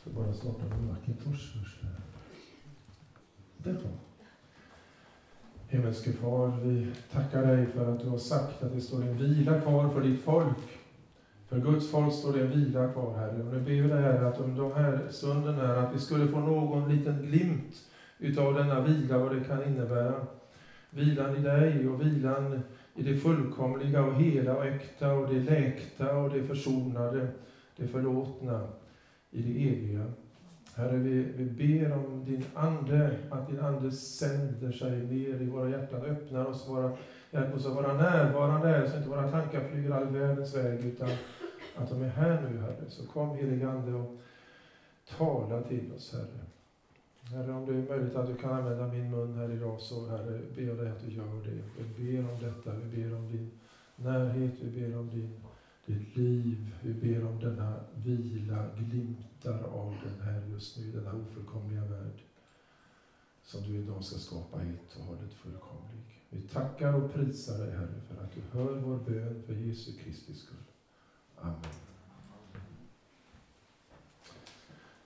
ska bara starta med Macintosh först. Där kom. Himmelske Far, vi tackar dig för att du har sagt att det står en vila kvar för ditt folk. För Guds folk står det en vila kvar, Herre. Och nu ber vi dig, Herre, att om de här stunden här, att vi skulle få någon liten glimt utav denna vila, vad det kan innebära. Vilan i dig och vilan i det fullkomliga och hela och äkta och det läkta och det försonade, det förlåtna, i det eviga. Herre, vi, vi ber om din Ande, att din Ande sänder sig ner i våra hjärtan, öppnar oss, våra, hjälp oss att vara närvarande här, så inte våra tankar flyger all världens väg, utan att de är här nu, Herre. Så kom, helige Ande, och tala till oss, Herre. Herre, om det är möjligt att du kan använda min mun här idag, så Herre, ber jag dig att du gör det. Vi ber om detta, vi ber om din närhet, vi ber om din, ditt liv, vi ber om denna vila, glimtar av den här just nu, denna ofullkomliga värld, som du idag ska skapa helt och hållet fullkomlig. Vi tackar och prisar dig, Herre, för att du hör vår bön för Jesu Kristi skull. Amen.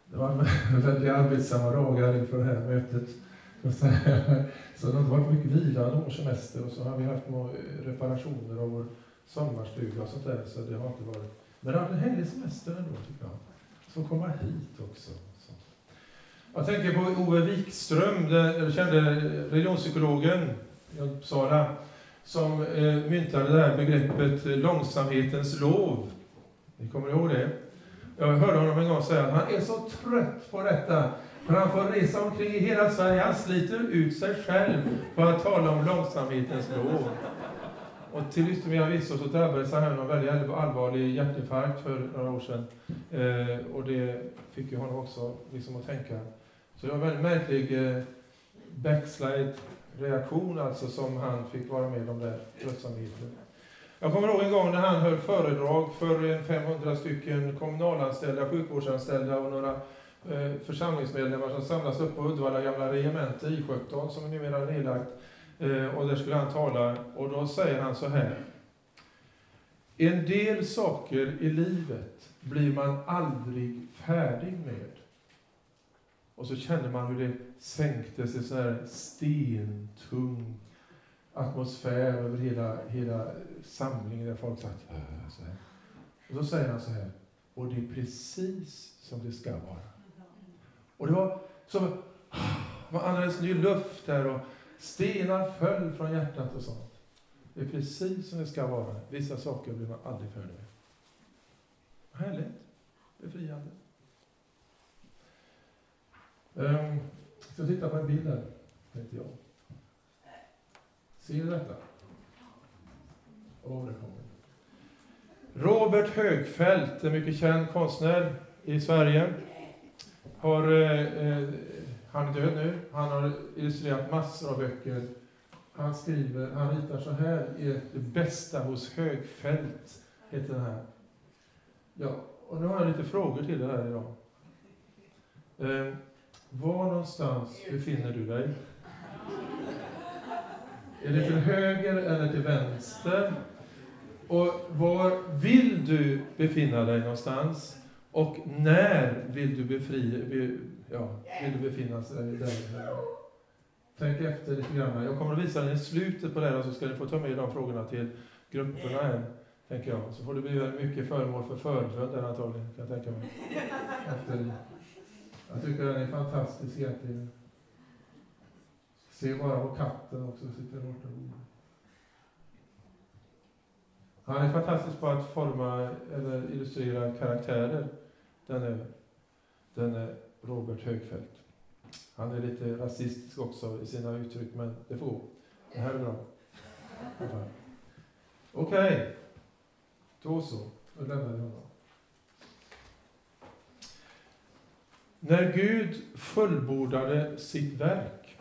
Det var väldigt arbetsamma dagar inför det här mötet. Så det har varit mycket vila och semester och så har vi haft reparationer av vår sommarstuga och sånt där. Så det har inte varit... Men det har varit en härlig semester ändå tycker jag. Så komma hit också. Så. Jag tänker på Ove Wikström, den kände religionspsykologen i Uppsala, som eh, myntade det här begreppet eh, långsamhetens lov. Ni kommer ihåg det? Jag hörde honom en gång säga att han är så trött på detta, för han får resa omkring i hela Sverige. Han sliter ut sig själv på att tala om långsamhetens lov. Och till yttermera visso så drabbades han av en väldigt allvarlig hjärtinfarkt för några år sedan. Eh, och det fick ju honom också liksom att tänka. Så det var en väldigt märklig eh, backslide-reaktion alltså som han fick vara med om där, tröttsamheten. Jag kommer ihåg en gång när han höll föredrag för 500 stycken kommunalanställda, sjukvårdsanställda och några eh, församlingsmedlemmar som samlas upp på Uddevalla gamla regemente I 17 som numera är nedlagt. Eh, och där skulle han tala och då säger han så här. En del saker i livet blir man aldrig färdig med. Och så känner man hur det sänkte sig så här stentung atmosfär över hela, hela samlingen där folk satt så här. Och då säger han så här, och det är precis som det ska vara. Och det var som, man andades ny luft där och stenar föll från hjärtat och sånt. Det är precis som det ska vara. Vissa saker blir man aldrig färdig med. Härligt. Befriande. Um, ehm, jag ska titta på en bild här, tänkte jag. Ser du detta? Oh, det kommer. Robert Högfeldt, en mycket känd konstnär i Sverige, har, eh, eh, han är död nu. Han har illustrerat massor av böcker. Han skriver, han ritar så här i Det bästa hos Högfeldt, heter den här. Ja, och nu har jag lite frågor till dig här idag. Eh, var någonstans befinner du dig? Är det till höger eller till vänster? Och var vill du befinna dig någonstans? Och när vill du, befri, ja, vill du befinna dig där? Tänk efter lite grann. Jag kommer att visa dig slutet på det här och så ska ni få ta med de frågorna till grupperna här, tänker jag. Så får du bli mycket föremål för förbön där antagligen, kan jag tänka mig. Efter. Jag tycker den är fantastisk egentligen. Se bara på katten också, sitter borta Han är fantastisk på att forma eller illustrera karaktärer. Den är, den är Robert Högfeldt. Han är lite rasistisk också i sina uttryck, men det får gå. Det här är bra. Okej. Okay. Då så. Då lämnar vi honom. När Gud fullbordade sitt verk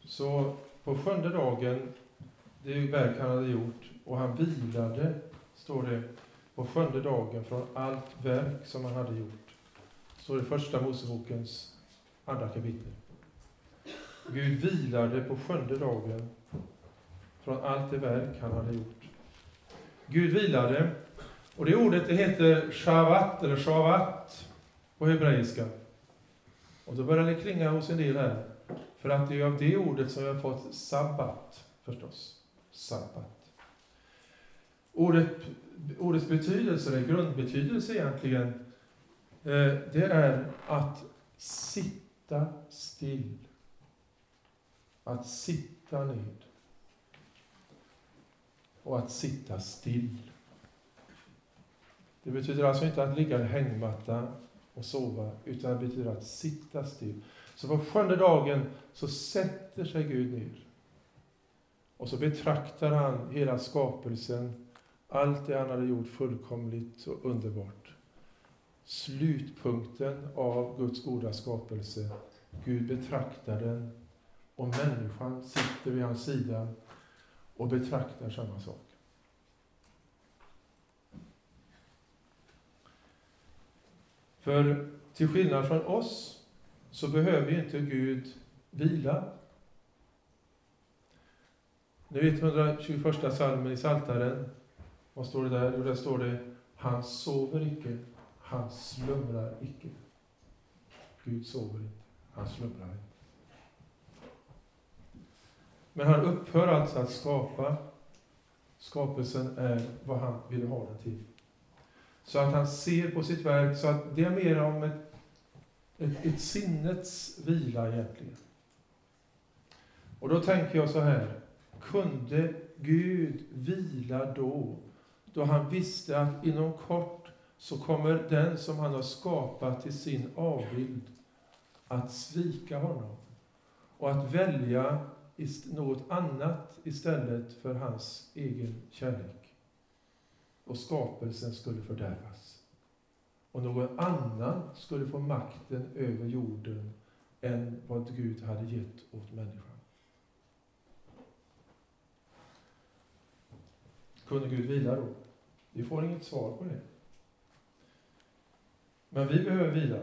så på sjunde dagen, det verk han hade gjort, och han vilade, står det, på sjunde dagen från allt verk som han hade gjort. Står det i Första Mosebokens andra kapitel. Gud vilade på sjunde dagen från allt det verk han hade gjort. Gud vilade, och det ordet det heter shavat, eller shavat. på hebreiska. Och då börjar det klinga hos en del här. För att det är av det ordet som vi har fått sabbat, förstås. Sabbat. Ordet, ordets betydelse, eller grundbetydelse egentligen, Eh, det är att sitta still. Att sitta ned. Och att sitta still. Det betyder alltså inte att ligga i hängmatta och sova, utan det betyder att sitta still. Så på sjunde dagen så sätter sig Gud ner. Och så betraktar han hela skapelsen, allt det han hade gjort fullkomligt och underbart. Slutpunkten av Guds goda skapelse. Gud betraktar den och människan sitter vid hans sida och betraktar samma sak. För till skillnad från oss så behöver ju inte Gud vila. Ni vet 121 salmen i Saltaren. Vad står det där? Jo, där står det Han sover icke, han slumrar icke. Gud sover inte, han slumrar inte. Men han upphör alltså att skapa. Skapelsen är vad han vill ha den till. Så att han ser på sitt verk, så att det är mer om ett, ett, ett sinnets vila egentligen. Och då tänker jag så här, kunde Gud vila då, då han visste att inom kort så kommer den som han har skapat till sin avbild att svika honom och att välja något annat istället för hans egen kärlek och skapelsen skulle fördärvas. Och någon annan skulle få makten över jorden än vad Gud hade gett åt människan. Kunde Gud vila då? Vi får inget svar på det. Men vi behöver vila.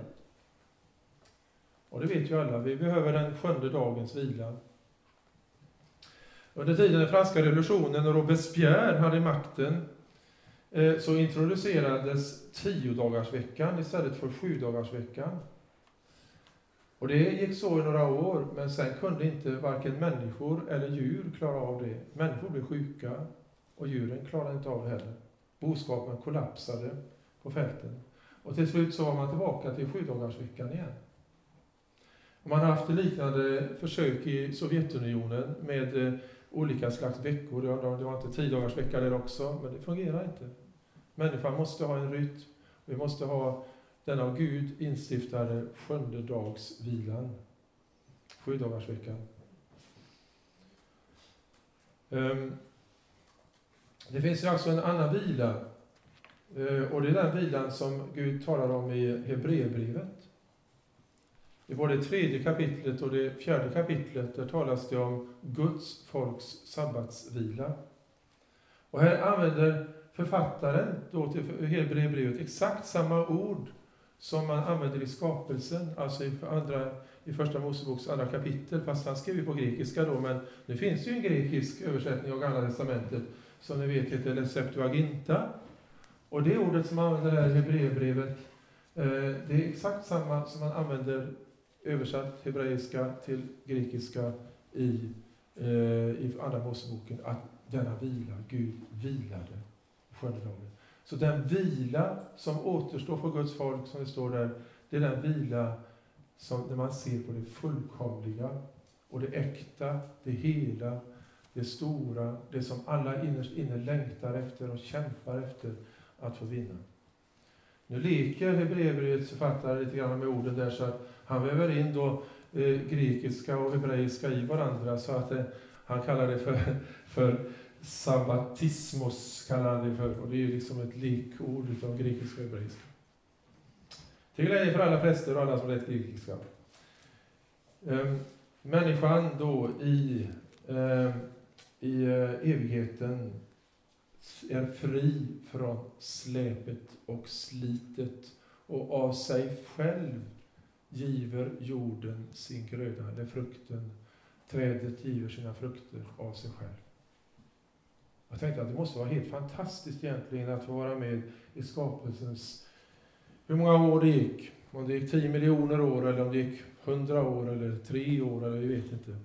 Och det vet ju alla, vi behöver den sjunde dagens vila. Under tiden den franska revolutionen och Robespierre hade makten eh, så introducerades tiodagarsveckan istället för sjudagarsveckan. Och det gick så i några år, men sen kunde inte varken människor eller djur klara av det. Människor blev sjuka och djuren klarade inte av det heller. Boskapen kollapsade på fälten. Och till slut så var man tillbaka till sjudagarsveckan igen. Man har haft liknande försök i Sovjetunionen med eh, olika slags veckor. Det var inte tiodagarsvecka där också, men det fungerar inte. Människan måste ha en rytm. Vi måste ha den av Gud instiftade sjunde dags vilan. Sju dagars vecka. Ehm, det finns ju alltså en annan vila. Eh, och det är den vilan som Gud talar om i Hebreerbrevet. I både tredje kapitlet och det fjärde kapitlet där talas det om Guds folks sabbatsvila. Och här använder författaren då till Hebreerbrevet exakt samma ord som man använder i skapelsen, alltså i, andra, i första Moseboks andra kapitel, fast han skriver på grekiska då, men nu finns det ju en grekisk översättning av Gamla Testamentet som ni vet heter Septuaginta. Och det ordet som man använder här i Hebreerbrevet, eh, det är exakt samma som man använder översatt hebreiska till grekiska i, eh, i Andra Moseboken, att denna vila, Gud vilade sjunde dagen. Så den vila som återstår för Guds folk, som det står där, det är den vila som när man ser på det fullkomliga och det äkta, det hela, det stora, det som alla innerst inne längtar efter och kämpar efter att få vinna. Nu leker Hebreerbrevets författare lite grann med orden där, så att han väver in då eh, grekiska och hebreiska i varandra, så att eh, han kallar det för, för sabbatismos kallar han det för, och det är ju liksom ett likord utav grekiska och hebreiska. Till glädje för alla präster och alla som lärt grekiska. Ehm, människan då i, ehm, eh, i evigheten är fri från släpet och slitet och av sig själv giver jorden sin gröda, eller frukten. Trädet giver sina frukter av sig själv. Jag tänkte att det måste vara helt fantastiskt egentligen att få vara med i skapelsens... Hur många år det gick? Om det gick 10 miljoner år eller om det gick 100 år eller 3 år eller vi vet inte.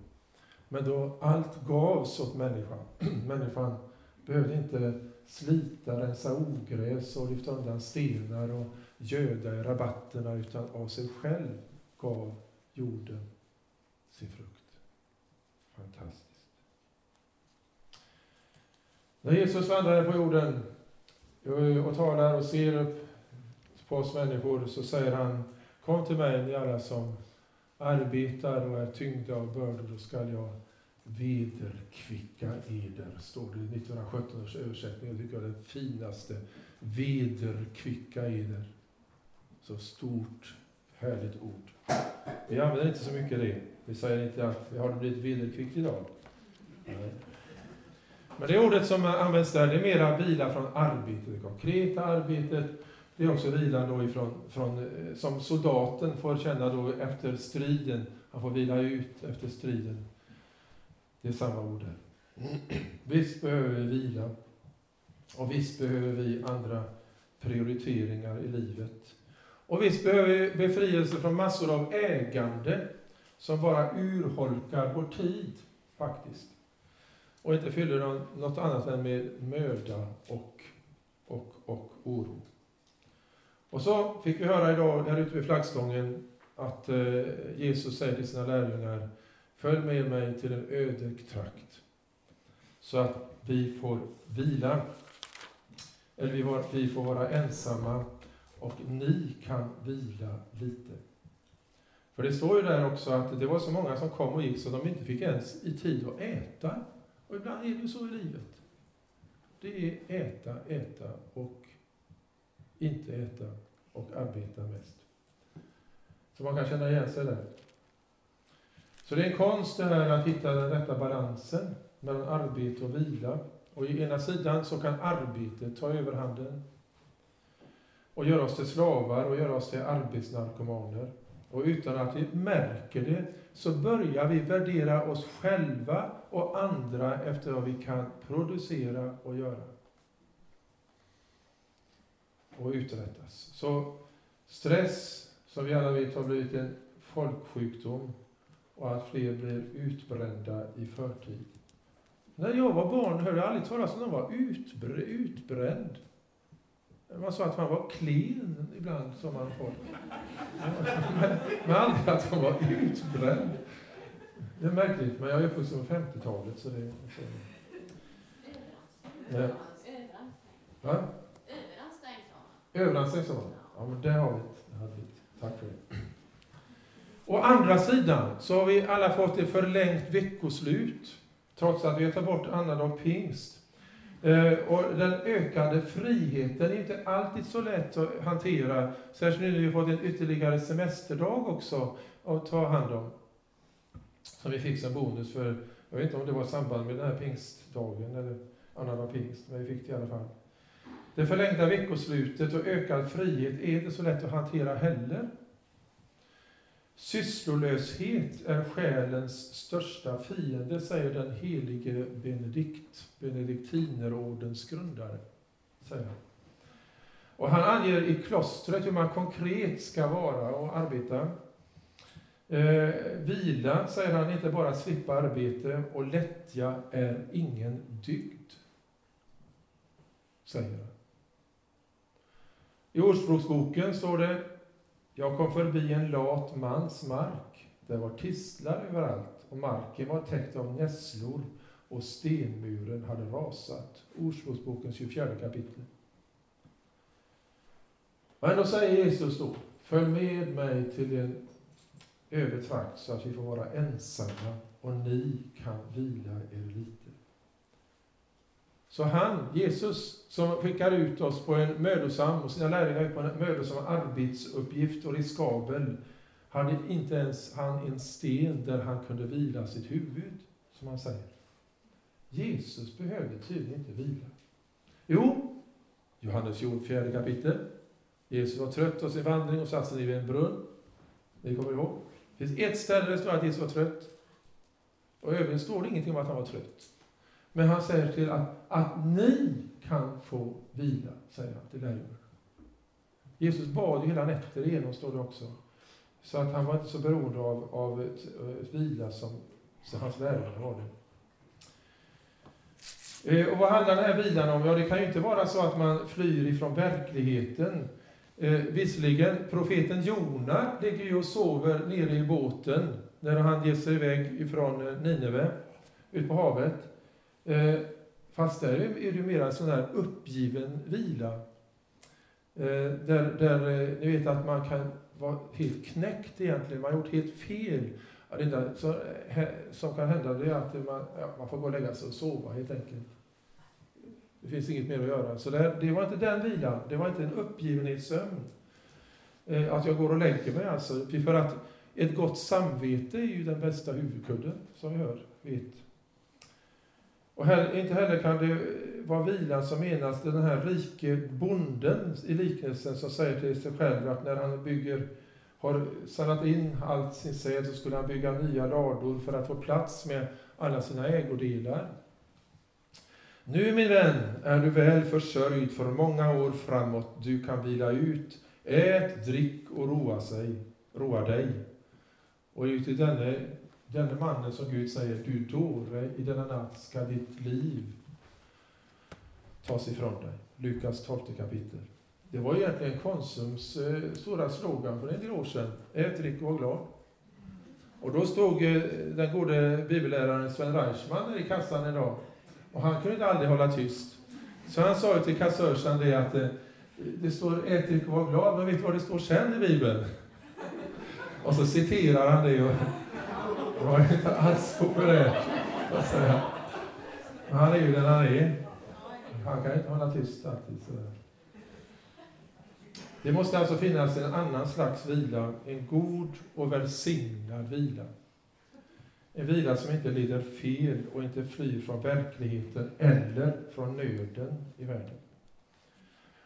Men då allt gavs åt människan. människan behövde inte slita, rensa ogräs och lyfta undan stenar och göda i rabatterna utan av sig själv gav jorden sin frukt. Fantastiskt. När Jesus vandrade på jorden eh, och talar och ser upp på oss människor så säger han Kom till mig ni alla som arbetar och är tyngda av bördor, då skall jag vederkvicka eder, står det i 1917 års översättning. Jag tycker det är den finaste. Vederkvicka eder. Så stort, härligt ord. Vi använder inte så mycket det. Vi säger inte att har du blivit vederkvickt idag? Nej. Men det ordet som används där, det är mera vila från arbetet, det konkreta arbetet. Det är också vila då ifrån, från, eh, som soldaten får känna då efter striden. Han får vila ut efter striden. Det är samma ord där. Visst behöver vi vila. Och visst behöver vi andra prioriteringar i livet. Och visst behöver vi befrielse från massor av ägande som bara urholkar vår tid, faktiskt. Och inte fyller något annat än med möda och, och, och oro. Och så fick vi höra idag här ute vid flaggstången att eh, Jesus säger till sina lärjungar Följ med mig till en öde trakt så att vi får vila, eller vi, var, vi får vara ensamma och ni kan vila lite. För det står ju där också att det var så många som kom och gick så de inte fick ens i tid att äta. Och ibland är det så i livet. Det är äta, äta och inte äta och arbeta mest. Så man kan känna igen sig där. Så det är en konst det här att hitta den rätta balansen mellan arbete och vila. Och i ena sidan så kan arbetet ta överhanden och göra oss till slavar och göra oss till arbetsnarkomaner. Och utan att vi märker det så börjar vi värdera oss själva och andra efter vad vi kan producera och göra. Och uträttas. Så stress, som vi alla vet har blivit en folksjukdom, och att fler blir utbrända i förtid. När jag var barn hörde jag aldrig talas om någon var utbr utbränd. Man sa att man var klen ibland, sa man folk. Men, men aldrig att man var utbränd. Det är märkligt, men jag är uppvuxen på 50-talet så det... Så. Ja. Va? Överansträngd sa man. Ja, men det har vi. Det hade vi. Tack för det. Å andra sidan så har vi alla fått ett förlängt veckoslut, trots att vi har tagit bort annandag pingst. Eh, och den ökande friheten är inte alltid så lätt att hantera, särskilt nu när vi har fått en ytterligare semesterdag också att ta hand om. Som vi fick som bonus för, jag vet inte om det var i samband med den här pingstdagen eller annandag pingst, men vi fick det i alla fall. Det förlängda veckoslutet och ökad frihet är inte så lätt att hantera heller. Sysslolöshet är själens största fiende, säger den helige Benedikt, benediktinerordens grundare. Säger han. Och han anger i klostret hur man konkret ska vara och arbeta. Eh, vila, säger han, inte bara slippa arbete och lättja är ingen dygd. Säger han. I Ordspråksboken står det jag kom förbi en lat mans mark. Där var tistlar överallt och marken var täckt av nässlor och stenmuren hade rasat. Ordspråksbokens 24 kapitel. Men då säger Jesus då, följ med mig till en öde trakt så att vi får vara ensamma och ni kan vila er lite. Så han, Jesus, som skickar ut oss på en mödosam, och sina lärjungar ut på en mödosam arbetsuppgift och riskabel, hade inte ens han en sten där han kunde vila sitt huvud, som han säger. Jesus behövde tydligen inte vila. Jo, Johannes 4 kapitel. Jesus var trött av sin vandring och satte sig vid en brunn. Ni kommer ihåg? Det finns ett ställe där det står att Jesus var trött. Och övrigt står det ingenting om att han var trött. Men han säger till att, att ni kan få vila, säger han till lärjungarna. Jesus bad ju hela nätter igenom, står det också. Så att han var inte så beroende av, av ett, ett vila som, som hans lärjungar var det. Eh, och vad handlar den här vilan om? Ja, det kan ju inte vara så att man flyr ifrån verkligheten. Eh, visserligen, profeten Jona ligger ju och sover nere i båten när han ger sig iväg ifrån eh, Nineve, ut på havet. Eh, fast där är det mer en sån där uppgiven vila. Eh, där, där eh, ni vet att man kan vara helt knäckt egentligen, man har gjort helt fel. Ja, det enda som, som kan hända det är att man, ja, man får gå och lägga sig och sova helt enkelt. Det finns inget mer att göra. Så det, det var inte den vilan, det var inte en uppgivenhetssömn. Eh, att jag går och lägger mig alltså. För att ett gott samvete är ju den bästa huvudkudden, som vi hör, vet. Och heller, inte heller kan det vara vilan som menas den här rike bonden i liknelsen som säger till sig själv att när han bygger, har samlat in allt sin säd så skulle han bygga nya lador för att få plats med alla sina ägodelar. Nu min vän är du väl försörjd för många år framåt. Du kan vila ut. Ät, drick och roa, sig, roa dig. Och ut i denne, denne mannen som Gud säger, du dåre, i denna natt ska ditt liv tas ifrån dig. Lukas 12 kapitel. Det var egentligen Konsums eh, stora slogan för en del år sedan. Ät, drick och var glad. Och då stod eh, den gode bibelläraren Sven Reichman i kassan en dag. Och han kunde aldrig hålla tyst. Så han sa till kassörsan det att eh, det står ät, drick och var glad, men vet du vad det står sen i Bibeln? Och så citerar han det och det var inte alls populärt att säga. Men han är ju den han är. Han kan inte hålla tyst alltid. Sådär. Det måste alltså finnas en annan slags vila, en god och välsignad vila. En vila som inte leder fel och inte flyr från verkligheten eller från nöden i världen.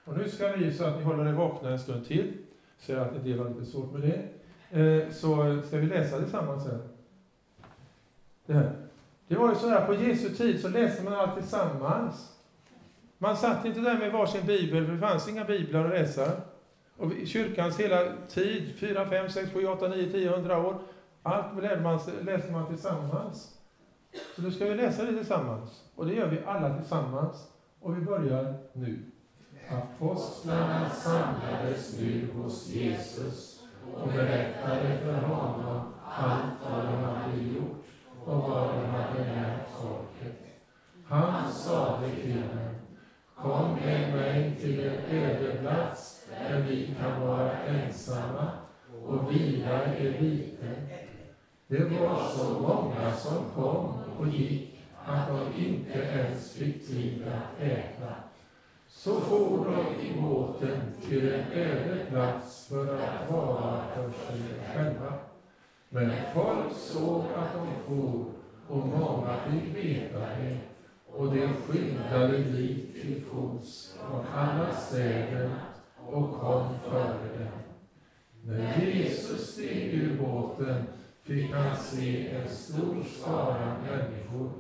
Och nu ska vi, så att ni håller er vakna en stund till, ser att en del har lite svårt med det, eh, så ska vi läsa tillsammans sen. Det. Det var ju så här, på Jesu tid så läste man allt tillsammans. Man satt inte där med varsin bibel, för det fanns inga biblar att läsa. Och kyrkans hela tid, 4, 5, 6, 7, 8, 9, 10, 100 år, allt lärde man, läste man tillsammans. Så nu ska vi läsa det tillsammans. Och det gör vi alla tillsammans. Och vi börjar nu. Apostlarna samlades nu hos Jesus och berättade för honom allt vad de hade gjort och vad de hade lärt folket. Han sade till dem, kom med mig till en öde plats där vi kan vara ensamma och vila er lite. Det var så många som kom och gick att de inte ens fick tid att äta. Så for de i båten till en öde plats för att vara för sig själva. Men folk såg att de for och många fick veta det och de skyndade dit till fots från alla städer och kom före dem. När Jesus steg ur båten fick han se en stor skara människor.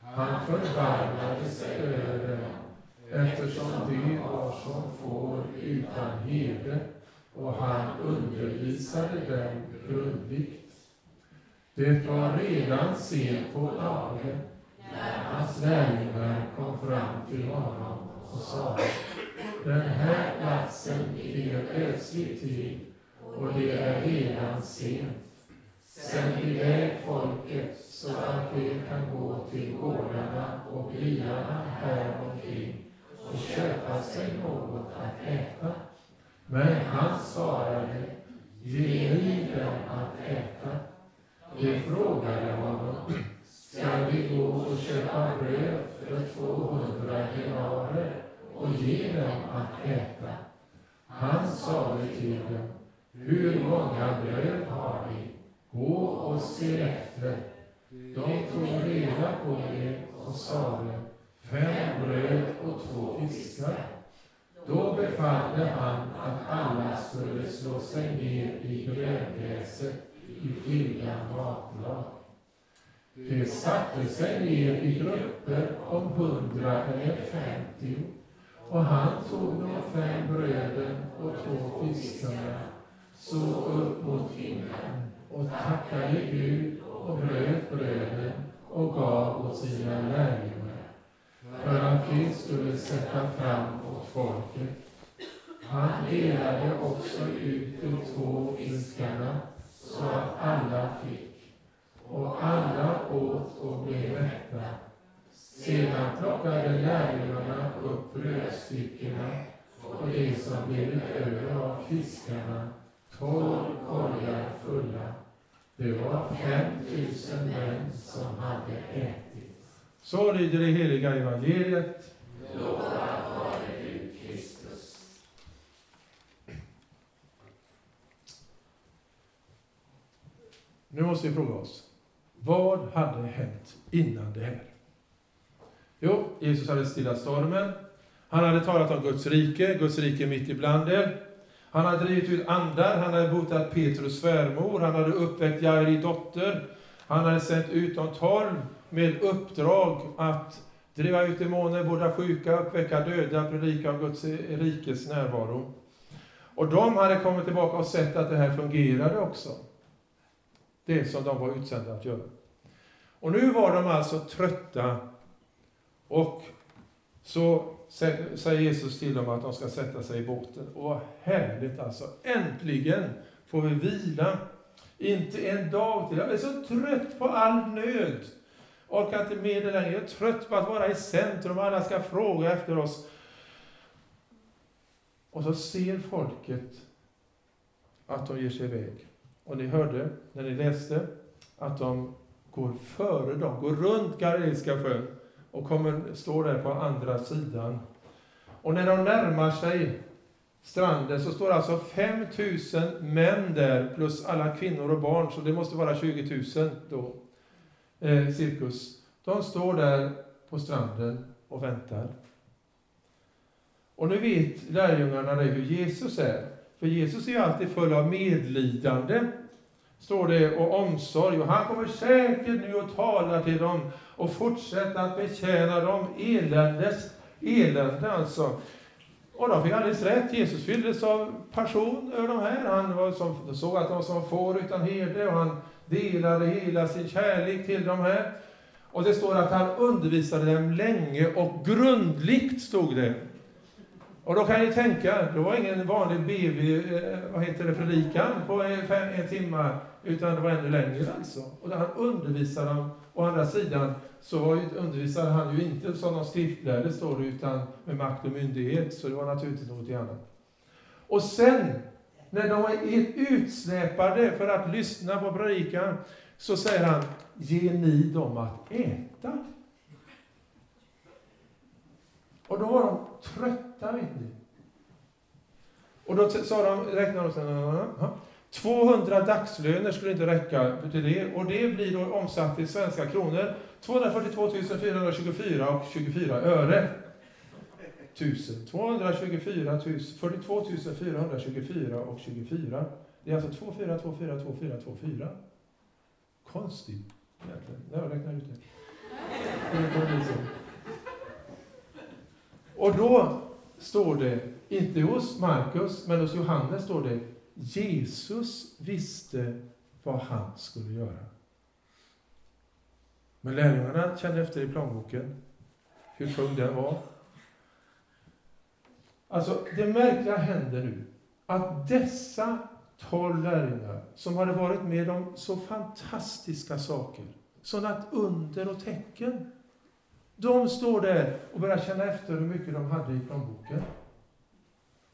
Han förbarmade sig över dem eftersom de var som får utan herde och han undervisade dem grundligt. Det var redan sent på dagen när hans lärjungar kom fram till honom och sa Den här platsen ligger ödsligt till och det är redan sent. Sänd iväg folket så att de kan gå till gårdarna och byarna här omkring och köpa sig något att äta. Men han svarade, ge ni dem att äta. De frågade honom, ska vi gå och köpa bröd för 200 denarer och ge dem att äta? Han sade till dem, hur många bröd har ni? Gå och se efter. De tog reda på det och sade, fem bröd och två fiskar. Då befallde han att alla skulle slå sig ner i gröngräset i skilda matlag. De satte sig ner i grupper om hundra eller femtio Och han tog de fem bröden och två fiskarna, såg upp mot himlen och tackade Gud och bröt bröden och gav åt sina lärjungar för att de skulle sätta fram åt folket. Han delade också ut de två fiskarna så att alla fick. Och alla åt och blev mätta. Sedan plockade lärjungarna upp brödstyckena och det som blivit över av fiskarna, tolv korgar fulla. Det var fem tusen män som hade ätit. Så lyder det heliga evangeliet. Lovad Nu måste vi fråga oss, vad hade hänt innan det här? Jo, Jesus hade stillat stormen. Han hade talat om Guds rike, Guds rike mitt ibland er. Han hade drivit ut andar, han hade botat Petrus svärmor, han hade uppväckt Jairi dotter. Han hade sänt ut de tolv med uppdrag att driva ut demoner, båda sjuka, uppväcka döda, predika om Guds rikes närvaro. Och de hade kommit tillbaka och sett att det här fungerade också. Det som de var utsända att göra. Och nu var de alltså trötta och så säger Jesus till dem att de ska sätta sig i båten. Och vad härligt alltså! Äntligen får vi vila. Inte en dag till. Jag är så trött på all nöd. Orkar inte med det längre. Jag är trött på att vara i centrum. Alla ska fråga efter oss. Och så ser folket att de ger sig iväg. Och ni hörde när ni läste att de går före dem, går runt Galileiska sjön och kommer, står där på andra sidan. Och när de närmar sig stranden så står alltså 5000 män där plus alla kvinnor och barn, så det måste vara 20 000 då, eh, cirkus. De står där på stranden och väntar. Och nu vet lärjungarna det hur Jesus är. För Jesus är ju alltid full av medlidande, står det, och omsorg. Och han kommer säkert nu att tala till dem och fortsätta att betjäna dem eländes elände alltså. Och de fick alldeles rätt. Jesus fylldes av passion över de här. Han var som, såg att de var som får utan herde och han delade hela sin kärlek till de här. Och det står att han undervisade dem länge och grundligt, stod det. Och då kan ni tänka, det var ingen vanlig BV, eh, vad heter det, predikan på fem, en timme, utan det var ännu längre alltså. Och där han undervisade dem. Å andra sidan så undervisade han ju inte som de skriftlärde, står det, utan med makt och myndighet, så det var naturligtvis något annat. Och sen, när de är utsläpade för att lyssna på predikan, så säger han, ge ni dem att äta. Och då var de trötta, vet ni. Och då sa de, räknade de, sen, 200 dagslöner skulle inte räcka till det. Och det blir då omsatt till svenska kronor 242 424 och 24 öre. 1000. 224 000, 42 424 och 24. Det är alltså 24, 24, 24, 24. Konstigt egentligen, när jag räknar ut det. Och då står det, inte hos Markus, men hos Johannes står det, Jesus visste vad han skulle göra. Men lärjungarna kände efter i plånboken hur tung den var. Alltså, det märkliga händer nu att dessa tolv lärjungar som hade varit med om så fantastiska saker, sådana under och tecken, de står där och börjar känna efter hur mycket de hade i plånboken.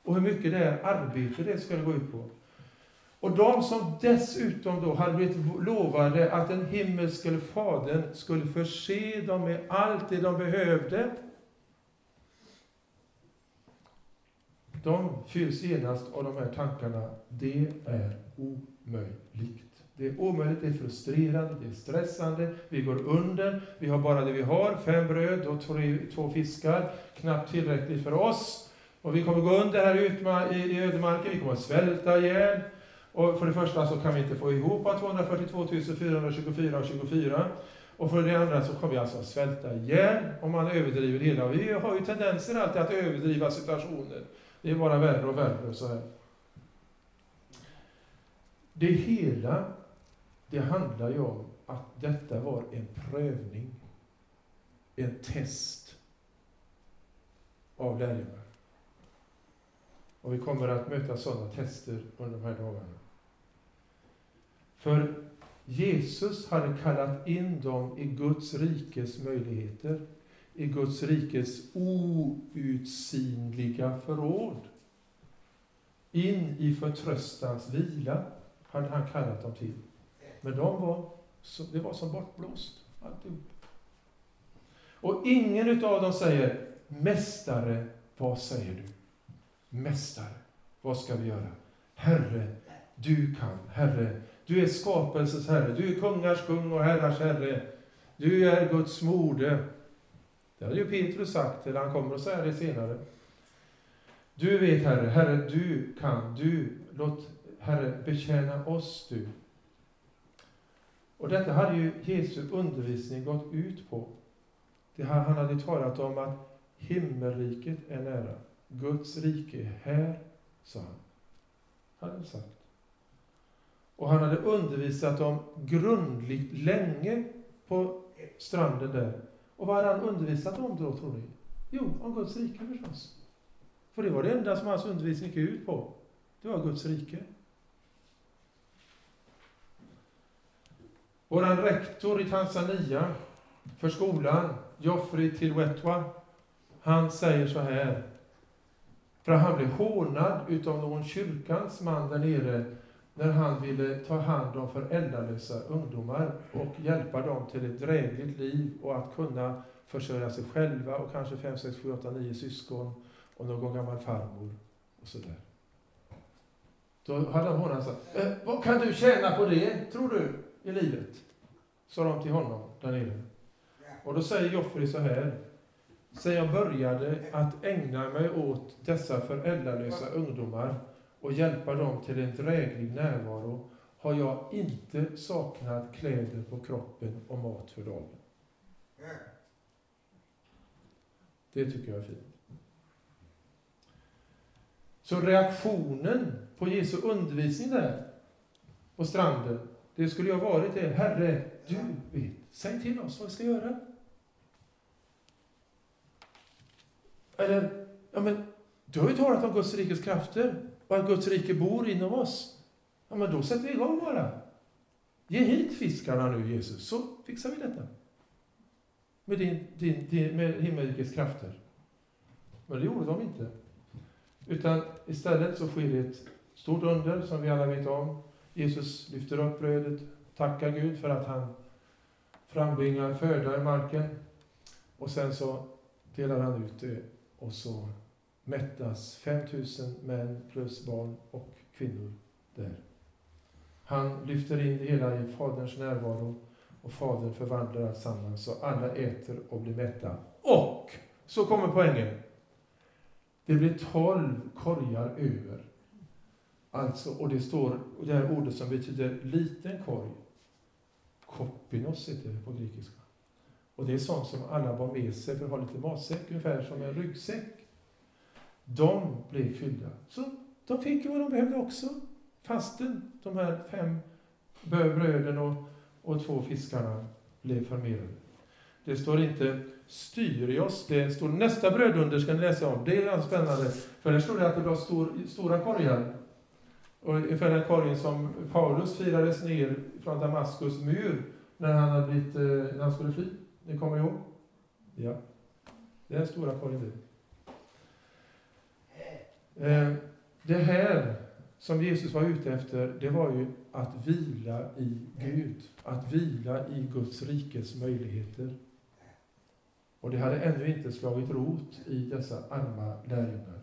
Och hur mycket det arbete det skulle gå ut på. Och de som dessutom då hade blivit lovade att den himmelske Fadern skulle förse dem med allt det de behövde. De fylls genast av de här tankarna. Det är omöjligt. Det är omöjligt, det är frustrerande, det är stressande, vi går under, vi har bara det vi har, fem bröd och två fiskar, knappt tillräckligt för oss. Och vi kommer gå under här i ödemarken, vi kommer att svälta ihjäl. Och för det första så kan vi inte få ihop 242 424 och 24. Och för det andra så kommer vi alltså att svälta ihjäl om man överdriver det hela. Vi har ju tendenser alltid att överdriva situationer. Det är bara värre och värre och så här. Det hela, det handlar ju om att detta var en prövning, en test av lärjungar. Och vi kommer att möta sådana tester under de här dagarna. För Jesus hade kallat in dem i Guds rikes möjligheter, i Guds rikes outsinliga förråd. In i förtröstans vila hade han kallat dem till. Men de var, det var som bortblåst, alltihop. Och ingen utav dem säger, Mästare, vad säger du? Mästare, vad ska vi göra? Herre, du kan. Herre, du är skapelsens Herre. Du är kungars kung och herrars Herre. Du är Guds moder. Det hade ju Petrus sagt, eller han kommer att säga det senare. Du vet, Herre, Herre, du kan, du, låt Herre betjäna oss, du. Och detta hade ju Jesu undervisning gått ut på. Det han hade talat om att himmelriket är nära. Guds rike är här, sa han. Han hade sagt. Och han hade undervisat dem grundligt länge på stranden där. Och vad hade han undervisat om då, tror ni? Jo, om Guds rike förstås. För det var det enda som hans undervisning gick ut på. Det var Guds rike. Vår rektor i Tanzania för skolan, Joffrey Tilwetwa, han säger så här. För han blev hånad utav någon kyrkans man där nere när han ville ta hand om föräldralösa ungdomar och hjälpa dem till ett drägligt liv och att kunna försörja sig själva och kanske 5, 6, 7, 8, 9 syskon och någon gammal farmor och sådär. Då hade hon sagt, eh, vad kan du tjäna på det, tror du, i livet? Sa de till honom där nere. Och då säger Joffrey så här, Sen jag började att ägna mig åt dessa föräldralösa ungdomar och hjälpa dem till en dräglig närvaro har jag inte saknat kläder på kroppen och mat för dagen. Det tycker jag är fint. Så reaktionen på Jesu undervisning där på stranden, det skulle ju ha varit det, Herre, du vet, säg till oss vad vi ska göra. Eller, ja men, du har ju talat om Guds rikes krafter och att Guds rike bor inom oss. Ja men då sätter vi igång bara. Ge hit fiskarna nu Jesus, så fixar vi detta. Med, din, din, din, med himmelrikets krafter. Men det gjorde de inte. Utan istället så sker det ett stort under som vi alla vet om. Jesus lyfter upp brödet, tackar Gud för att han frambringar föda i marken. Och sen så delar han ut det och så mättas 5000 män plus barn och kvinnor där. Han lyfter in det hela i Faderns närvaro och Fadern förvandlar alltsammans så alla äter och blir mätta. Och, så kommer poängen. Det blir tolv korgar över. Alltså, och det står, och det här ordet som betyder liten korg, kopinos heter det på grekiska. Och det är sånt som alla var med sig för att ha lite matsäck, ungefär som en ryggsäck. De blev fyllda. Så de fick ju vad de behövde också, fastän de här fem bröden och, och två fiskarna blev förmerade. Det står inte Styrios, det står nästa brödunder ska ni läsa om. Det är alltså spännande, för där står det att det var stor, stora korgar. Och ungefär den korgen som Paulus firades ner från Damaskus mur när han, hade blivit, eh, när han skulle fly. Ni kommer ihåg? Ja. Det är den stora korridoren. Eh, det här som Jesus var ute efter, det var ju att vila i Gud. Att vila i Guds rikes möjligheter. Och det hade ännu inte slagit rot i dessa arma lärjungar.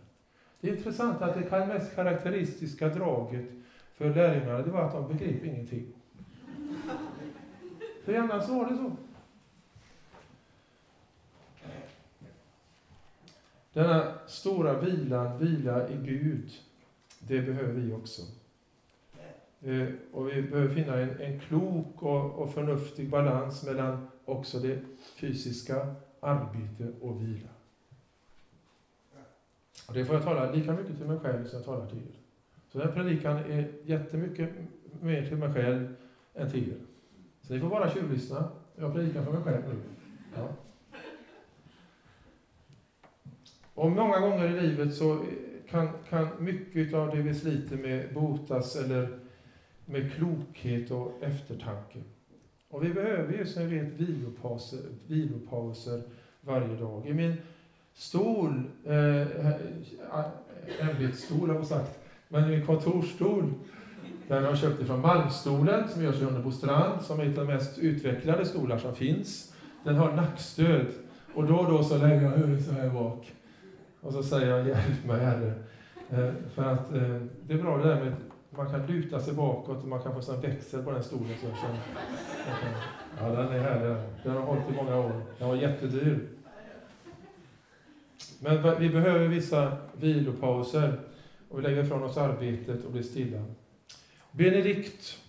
Det är intressant att det mest karaktäristiska draget för lärjungarna, det var att de begrep ingenting. För annars var det så. Denna stora vilan, vila i Gud, det behöver vi också. Eh, och vi behöver finna en, en klok och, och förnuftig balans mellan också det fysiska, arbete och vila. Och det får jag tala lika mycket till mig själv som jag talar till er. Så den här predikan är jättemycket mer till mig själv än till er. Så ni får bara tjuvlyssna. Jag predikar för mig själv nu. Ja. Och många gånger i livet så kan, kan mycket av det vi sliter med botas eller med klokhet och eftertanke. Och vi behöver ju som vi vet vilopauser, vilopauser varje dag. I min stol, eh, ämbetsstol har jag sagt, men min kontorsstol, den har jag köpt ifrån Malmstolen som görs i Hunnebo strand, som är ett av de mest utvecklade stolar som finns. Den har nackstöd och då och då så lägger jag huvudet så här bak. Och så säger jag hjälp mig Herre. Eh, för att eh, det är bra det där med man kan luta sig bakåt och man kan få sån växel på den stolen. Så, så, ja, den är härlig. Den har hållit i många år. Den var jättedyr. Men vi behöver vissa vilopauser och vi lägger ifrån oss arbetet och blir stilla. Benedikt,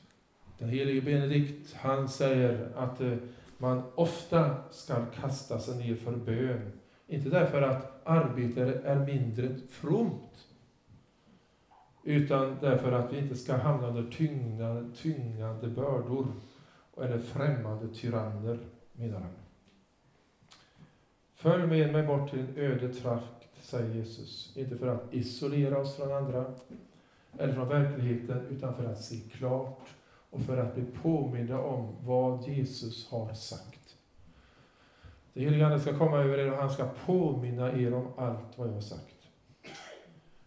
den helige Benedikt, han säger att eh, man ofta ska kasta sig ner för bön. Inte därför att arbetet är mindre fromt, utan därför att vi inte ska hamna under tyngande, tyngande bördor eller främmande tyranner, menar han. Följ med mig bort till en öde trakt, säger Jesus. Inte för att isolera oss från andra eller från verkligheten, utan för att se klart och för att bli påminna om vad Jesus har sagt. Det helige Ande ska komma över er och han ska påminna er om allt vad jag har sagt.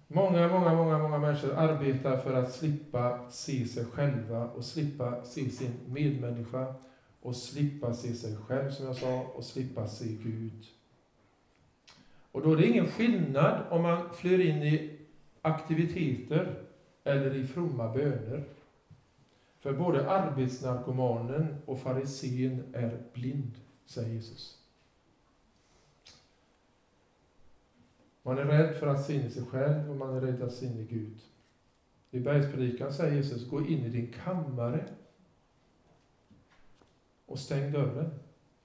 Många, många, många, många människor arbetar för att slippa se sig själva och slippa se sin medmänniska och slippa se sig själv, som jag sa, och slippa se Gud. Och då är det ingen skillnad om man flyr in i aktiviteter eller i fromma böner. För både arbetsnarkomanen och farisén är blind, säger Jesus. Man är rädd för att se in i sig själv och man är rädd att se in i Gud. I bergspredikan säger Jesus, gå in i din kammare och stäng dörren.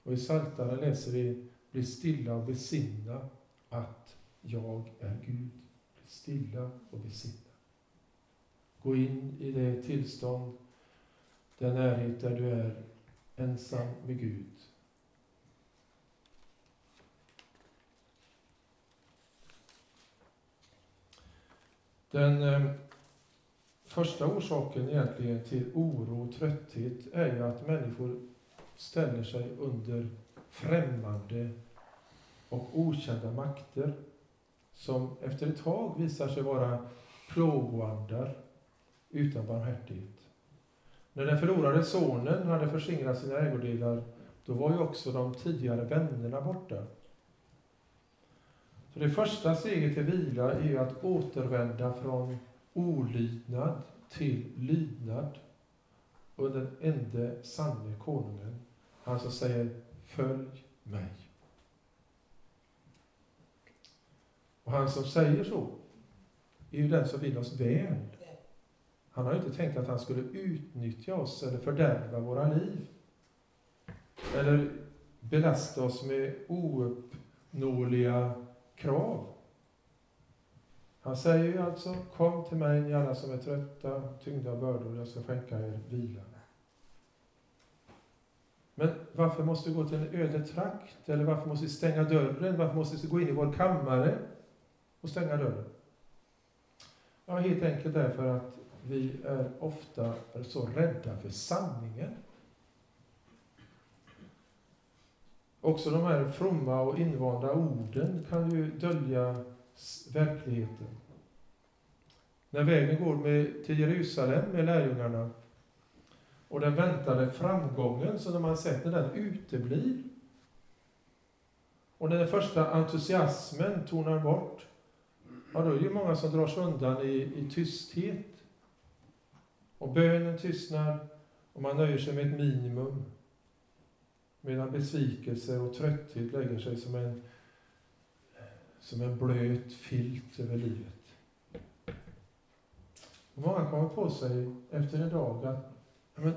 Och i Psaltaren läser vi, bli stilla och besinna att jag är Gud. Bli stilla och besinna. Gå in i det tillstånd, den närhet där du är ensam med Gud. Den eh, första orsaken egentligen till oro och trötthet är ju att människor ställer sig under främmande och okända makter som efter ett tag visar sig vara plågoandar utan barmhärtighet. När den förlorade sonen hade förskingrat sina ägodelar, då var ju också de tidigare vännerna borta. Så det första steget till vila är ju att återvända från olydnad till lydnad under den ende sanne konungen. Han som säger Följ mig. Och han som säger så är ju den som vill oss väl. Han har ju inte tänkt att han skulle utnyttja oss eller fördärva våra liv. Eller belasta oss med ouppnåeliga krav. Han säger ju alltså, kom till mig ni alla som är trötta, tyngda av bördor, jag ska skänka er vila. Men varför måste vi gå till en öde trakt? Eller varför måste vi stänga dörren? Varför måste vi gå in i vår kammare och stänga dörren? Ja, helt enkelt därför att vi är ofta så rädda för sanningen. Också de här fromma och invanda orden kan ju dölja verkligheten. När vägen går med, till Jerusalem med lärjungarna och den väntade framgången som de har sett, när den uteblir och när den första entusiasmen tonar bort, ja då är det många som drar sig undan i, i tysthet. Och bönen tystnar och man nöjer sig med ett minimum. Medan besvikelse och trötthet lägger sig som en, som en blöt filt över livet. Och många kommer på sig efter en dag att men,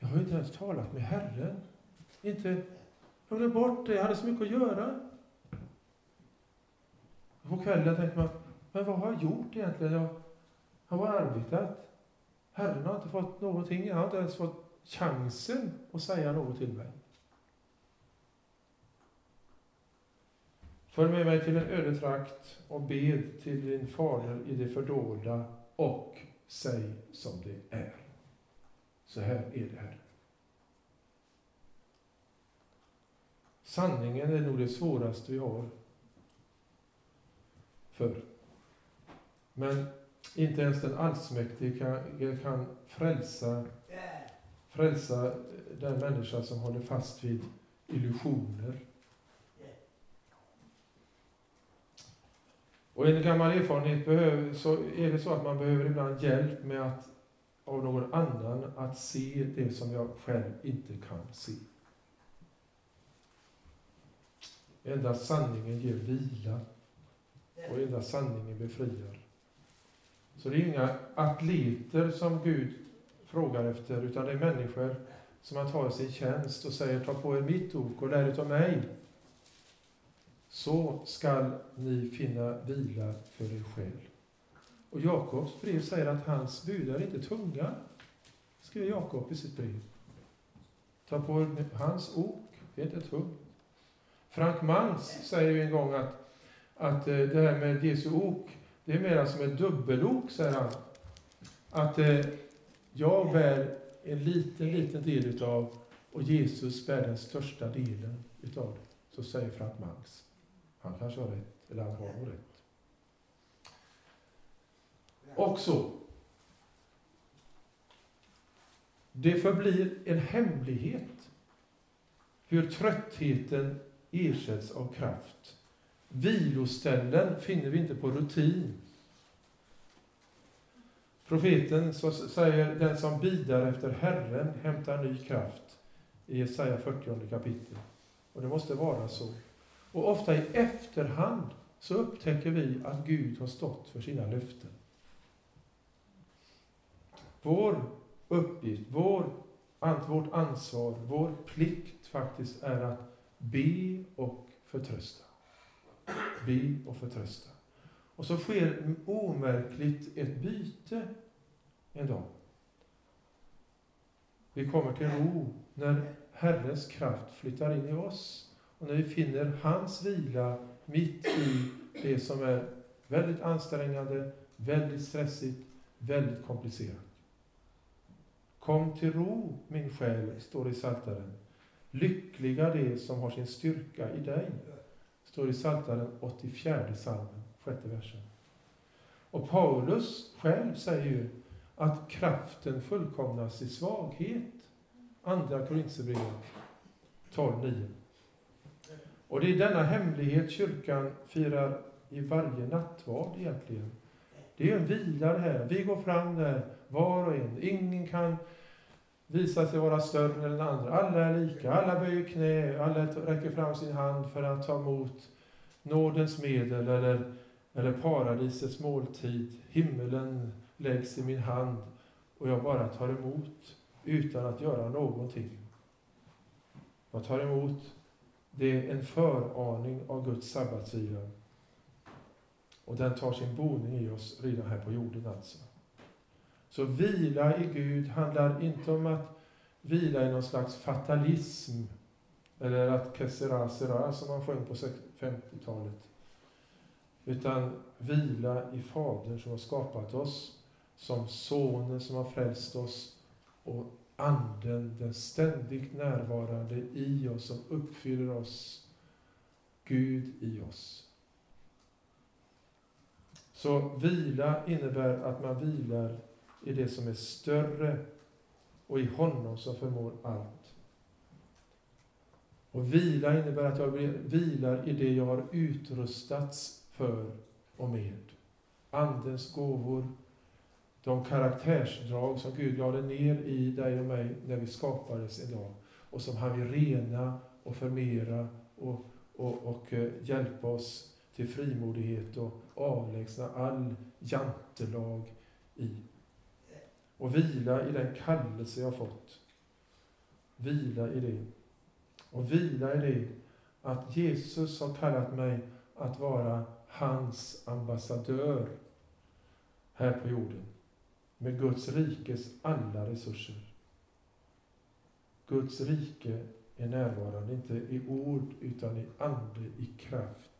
jag har ju inte ens talat med Herren. Inte, jag glömde bort det, jag hade så mycket att göra. På kvällen tänkte man, men vad har jag gjort egentligen? Jag har bara arbetat. Herren har inte fått någonting, jag har inte ens fått chansen att säga något till mig. Följ med mig till en öde trakt och bed till din fader i det fördolda och säg som det är. Så här är det här. Sanningen är nog det svåraste vi har. För. Men inte ens den allsmäktige kan, kan frälsa, frälsa den människa som håller fast vid illusioner. Och enligt gammal erfarenhet behöver, så är det så att man behöver ibland hjälp med att av någon annan att se det som jag själv inte kan se. Endast sanningen ger vila och hela sanningen befriar. Så det är inga atleter som Gud frågar efter, utan det är människor som han tar i sin tjänst och säger ta på er mitt ok och lär av mig. Så skall ni finna vila för er själ. Och Jakobs brev säger att hans bud är inte tunga, skriver Jakob i sitt brev. Ta på er hans ok, det är inte tungt. Frank Mans säger ju en gång att, att eh, det här med Jesu ok, det är mera som ett dubbelok, säger han. Att eh, jag bär en liten, liten del utav och Jesus bär den största delen utav det. Så säger Frank Mangs. Han kanske har rätt, eller han har nog rätt. Och så. Det förblir en hemlighet hur tröttheten ersätts av kraft. Viloställen finner vi inte på rutin. Profeten så säger den som bidar efter Herren hämtar ny kraft i Jesaja 40 kapitel. Och det måste vara så. Och ofta i efterhand så upptäcker vi att Gud har stått för sina löften. Vår uppgift, vår, vårt ansvar, vår plikt faktiskt är att be och förtrösta. Be och förtrösta. Och så sker omärkligt ett byte en dag. Vi kommer till ro när Herrens kraft flyttar in i oss och när vi finner hans vila mitt i det som är väldigt ansträngande, väldigt stressigt, väldigt komplicerat. Kom till ro, min själ, står det i Psaltaren. Lyckliga de som har sin styrka i dig, står i Psaltaren 84 salmen, sjätte versen. Och Paulus själv säger ju att kraften fullkomnas i svaghet. Andra Korinthierbrevet 12.9. Och det är denna hemlighet kyrkan firar i varje nattvard egentligen. Det är en vila det här. Vi går fram där, var och en. Ingen kan visa sig vara större än den andra. Alla är lika, alla böjer knä, alla räcker fram sin hand för att ta emot nådens medel eller, eller paradisets måltid. Himmelen läggs i min hand och jag bara tar emot utan att göra någonting. Jag tar emot det är en föraning av Guds sabbatsvila. Och den tar sin boning i oss redan här på jorden alltså. Så vila i Gud handlar inte om att vila i någon slags fatalism, eller att kessera sera som man sjöng på 50-talet. Utan vila i Fadern som har skapat oss, som Sonen som har frälst oss och Anden, den ständigt närvarande i oss, som uppfyller oss. Gud i oss. Så vila innebär att man vilar i det som är större och i honom som förmår allt. Och vila innebär att jag vilar i det jag har utrustats för och med. Andens gåvor, de karaktärsdrag som Gud lade ner i dig och mig när vi skapades idag och som han vill rena och förmera och, och, och eh, hjälpa oss till frimodighet och avlägsna all jantelag i och vila i den kallelse jag fått. Vila i det. Och vila i det att Jesus har kallat mig att vara hans ambassadör här på jorden. Med Guds rikes alla resurser. Guds rike är närvarande, inte i ord utan i ande, i kraft.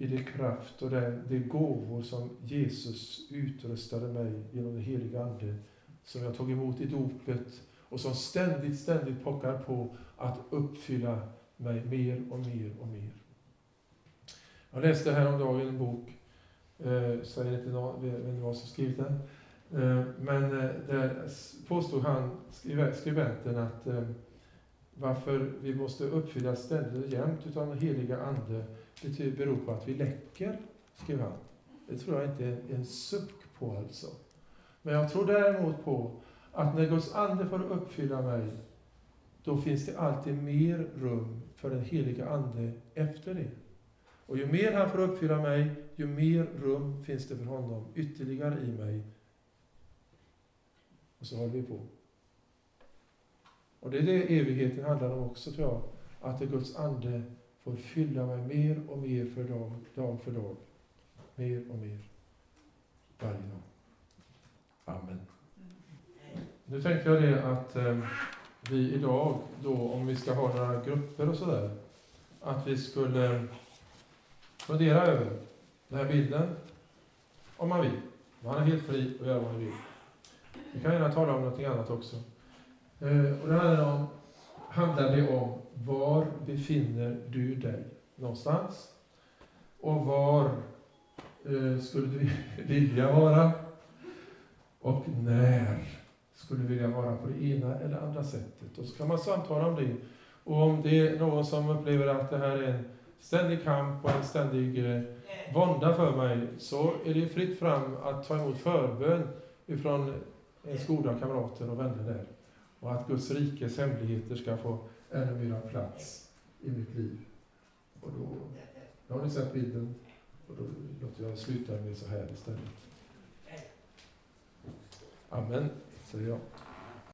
I det kraft och det, det gåvor som Jesus utrustade mig genom den heliga Ande, som jag tog emot i dopet och som ständigt, ständigt pockar på att uppfylla mig mer och mer och mer. Jag läste häromdagen en bok, eh, säger inte någon, vet inte var som skrivit den, eh, men eh, där påstod han, skribenten, att eh, varför vi måste uppfylla ständigt och jämt utav den heliga Ande, betyder, typ beror på att vi läcker, skrev han. Det tror jag inte är en suck på alltså. Men jag tror däremot på att när Guds Ande får uppfylla mig, då finns det alltid mer rum för den heliga Ande efter det. Och ju mer han får uppfylla mig, ju mer rum finns det för honom ytterligare i mig. Och så håller vi på. Och det är det evigheten handlar om också, tror jag. Att det Guds ande får fylla mig mer och mer för dag, dag för dag. Mer och mer. Varje dag. Amen. Nu tänkte jag det att eh, vi idag, då, om vi ska ha några grupper och sådär, att vi skulle fundera över den här bilden, om man vill. Man är helt fri att göra vad man vill. Vi kan gärna tala om någonting annat också. Eh, och det handlar, om, handlar det om var befinner du dig någonstans? Och var eh, skulle du vilja vara? Och när skulle du vilja vara på det ena eller andra sättet? Och så kan man samtala om det. Och om det är någon som upplever att det här är en ständig kamp och en ständig eh, vånda för mig, så är det fritt fram att ta emot förbön ifrån ens goda kamrater och vänner där. Och att Guds rikes hemligheter ska få ännu mer plats i mitt liv. Och då, då har ni sett bilden. Och då låter jag sluta med så här istället. Amen, säger jag.